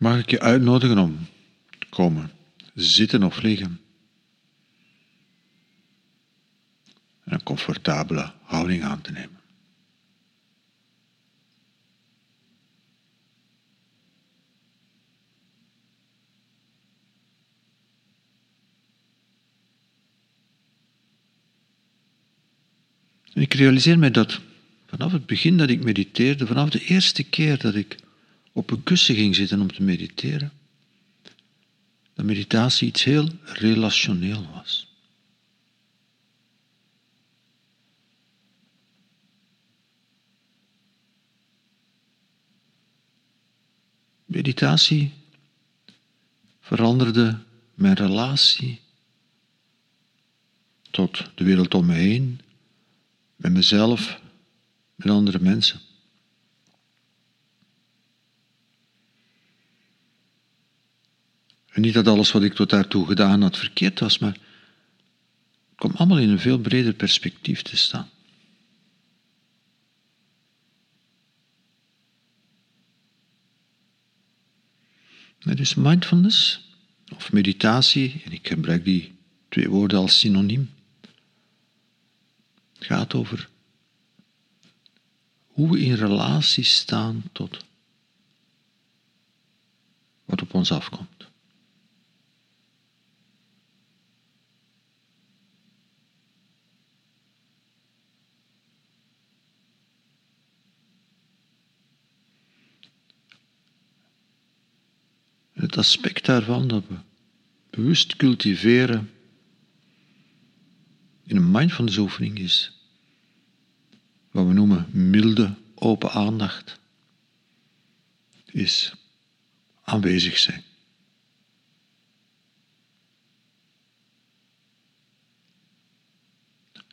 mag ik je uitnodigen om te komen zitten of liggen. En een comfortabele houding aan te nemen. En ik realiseer mij dat vanaf het begin dat ik mediteerde, vanaf de eerste keer dat ik op een kussen ging zitten om te mediteren, dat meditatie iets heel relationeel was. Meditatie veranderde mijn relatie tot de wereld om me heen, met mezelf, met andere mensen. En niet dat alles wat ik tot daartoe gedaan had verkeerd was, maar het kwam allemaal in een veel breder perspectief te staan. Dus mindfulness of meditatie, en ik gebruik die twee woorden als synoniem, gaat over hoe we in relatie staan tot wat op ons afkomt. Het aspect daarvan dat we bewust cultiveren in een mindfulness oefening is wat we noemen milde open aandacht, is aanwezig zijn.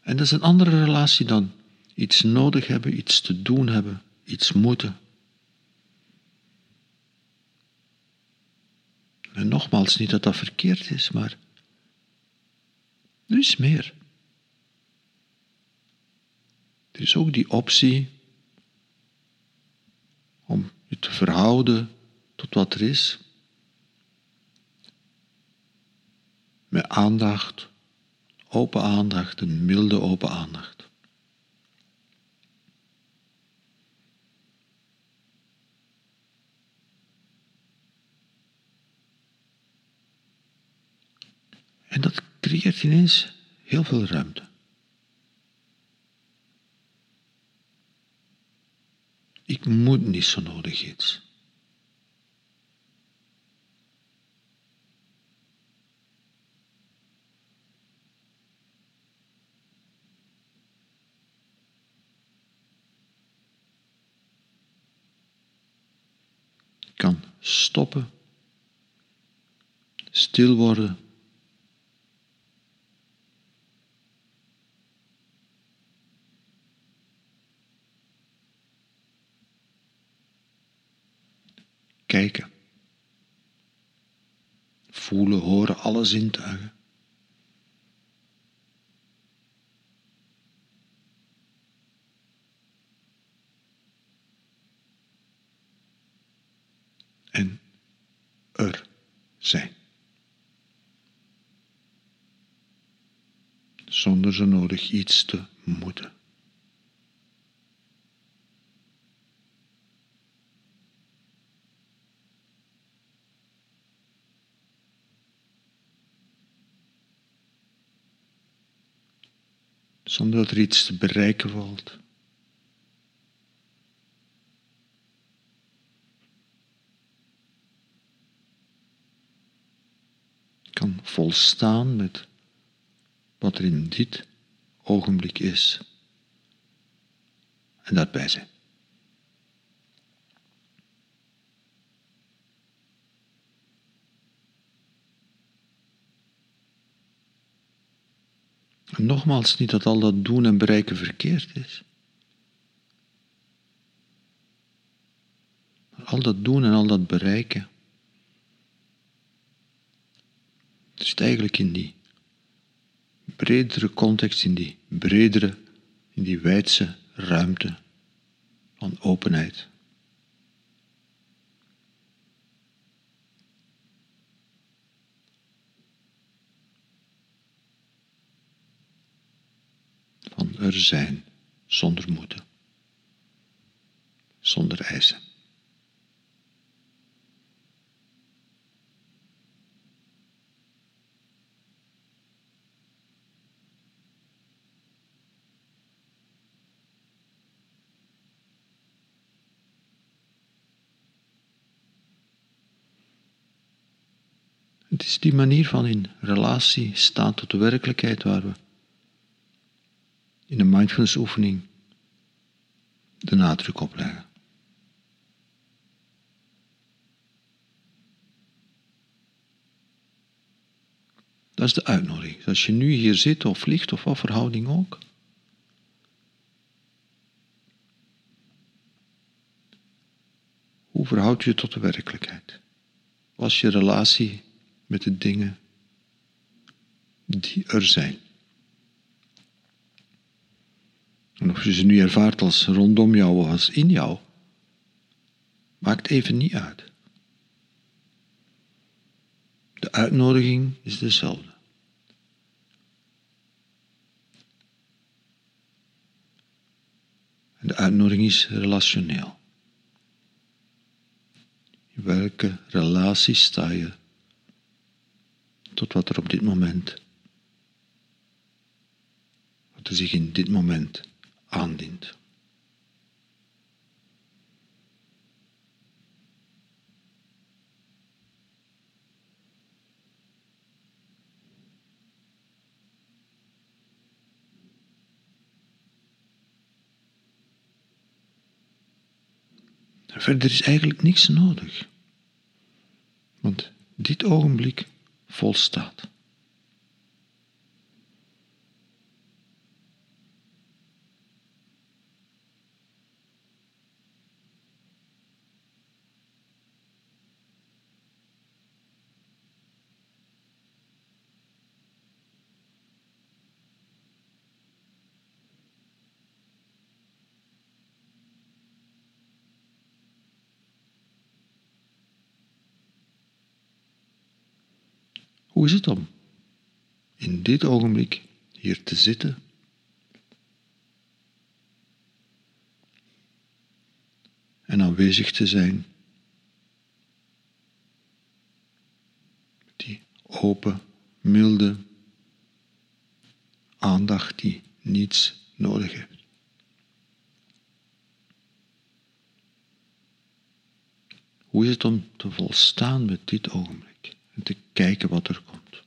En dat is een andere relatie dan iets nodig hebben, iets te doen hebben, iets moeten. En nogmaals, niet dat dat verkeerd is, maar er is meer. Er is ook die optie om je te verhouden tot wat er is. Met aandacht, open aandacht, een milde open aandacht. En dat creëert ineens heel veel ruimte. Ik moet niet zo nodig iets. Ik kan stoppen, stil worden kijken. Voelen, horen, alle zintuigen. En er zijn. Zonder zo nodig iets te moeten. Zonder dat er iets te bereiken valt. Kan volstaan met wat er in dit ogenblik is en daarbij zijn. Nogmaals, niet dat al dat doen en bereiken verkeerd is. al dat doen en al dat bereiken zit eigenlijk in die bredere context, in die bredere, in die wijdse ruimte van openheid. Zijn zonder moeten, zonder eisen. Het is die manier van in relatie staan tot de werkelijkheid waar we in de mindfulness oefening de nadruk op leggen. Dat is de uitnodiging. Als je nu hier zit of ligt of wat verhouding ook. Hoe verhoudt je je tot de werkelijkheid? Was je relatie met de dingen die er zijn? En of je ze nu ervaart als rondom jou of als in jou, maakt even niet uit. De uitnodiging is dezelfde. En de uitnodiging is relationeel. In welke relatie sta je tot wat er op dit moment, wat er zich in dit moment aandient. verder is eigenlijk niks nodig. Want dit ogenblik volstaat. Hoe is het om in dit ogenblik hier te zitten? En aanwezig te zijn. Die open, milde aandacht die niets nodig heeft. Hoe is het om te volstaan met dit ogenblik? En te kijken wat er komt.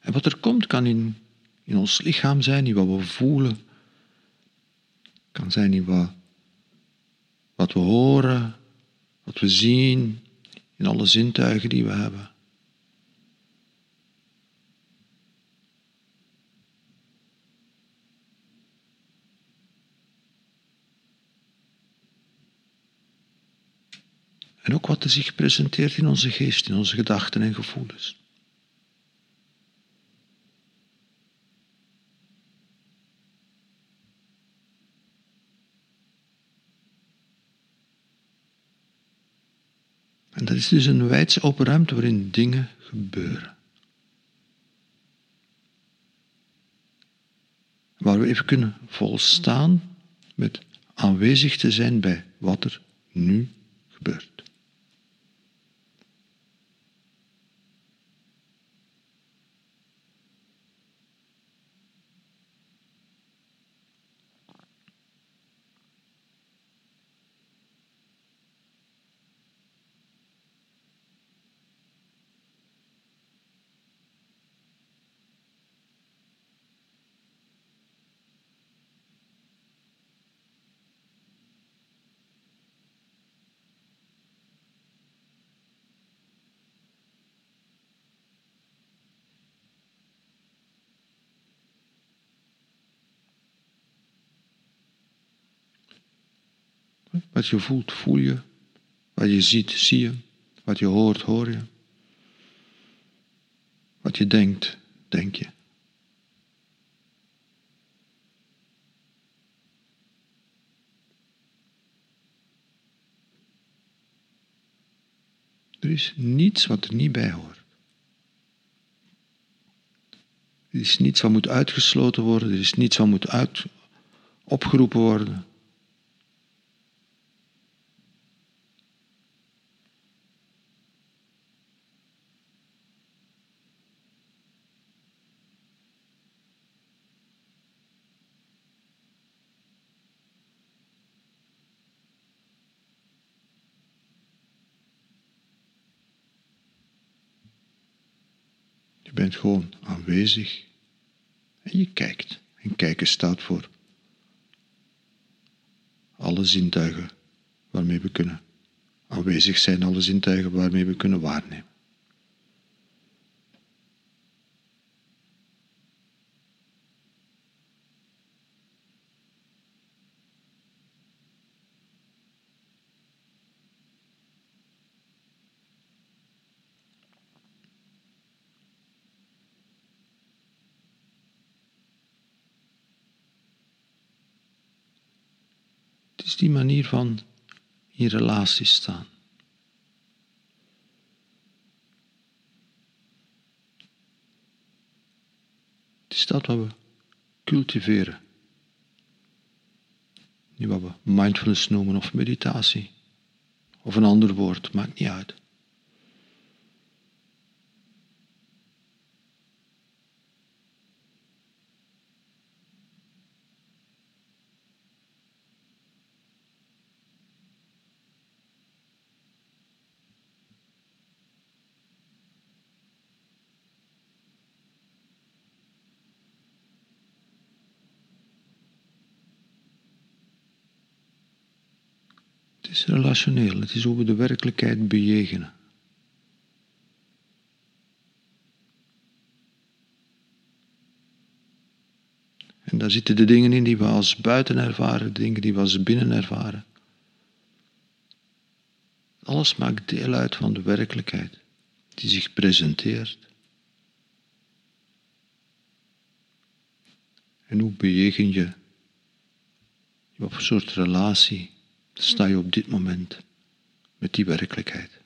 En wat er komt kan in, in ons lichaam zijn, in wat we voelen, kan zijn in wat, wat we horen, wat we zien, in alle zintuigen die we hebben. En ook wat er zich presenteert in onze geest, in onze gedachten en gevoelens. Is dus een wijdse open ruimte waarin dingen gebeuren. Waar we even kunnen volstaan met aanwezig te zijn bij wat er nu gebeurt. Wat je voelt, voel je. Wat je ziet, zie je. Wat je hoort, hoor je. Wat je denkt, denk je. Er is niets wat er niet bij hoort. Er is niets wat moet uitgesloten worden, er is niets wat moet uit, opgeroepen worden. Je bent gewoon aanwezig en je kijkt. En kijken staat voor alle zintuigen waarmee we kunnen aanwezig zijn, alle zintuigen waarmee we kunnen waarnemen. Is die manier van in relatie staan. Het is dat wat we cultiveren. Niet wat we mindfulness noemen of meditatie. Of een ander woord, maakt niet uit. Is relationeel, het is hoe we de werkelijkheid bejegenen. En daar zitten de dingen in die we als buiten ervaren, de dingen die we als binnen ervaren. Alles maakt deel uit van de werkelijkheid die zich presenteert. En hoe bejegen je? Wat voor soort relatie sta je op dit moment met die werkelijkheid?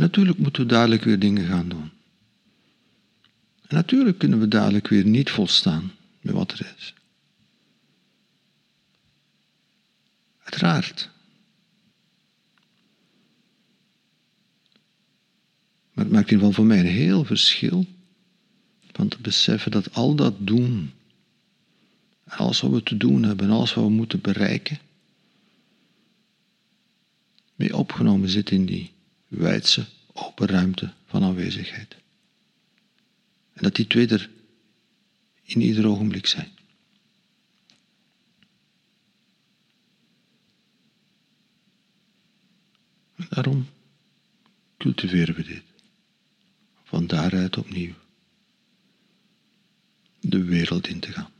Natuurlijk moeten we dadelijk weer dingen gaan doen. En natuurlijk kunnen we dadelijk weer niet volstaan met wat er is. Uiteraard. Maar het maakt in ieder geval voor mij een heel verschil van te beseffen dat al dat doen, alles wat we te doen hebben, alles wat we moeten bereiken, mee opgenomen zit in die wijdse, open ruimte van aanwezigheid. En dat die twee er in ieder ogenblik zijn. Daarom cultiveren we dit. Van daaruit opnieuw de wereld in te gaan.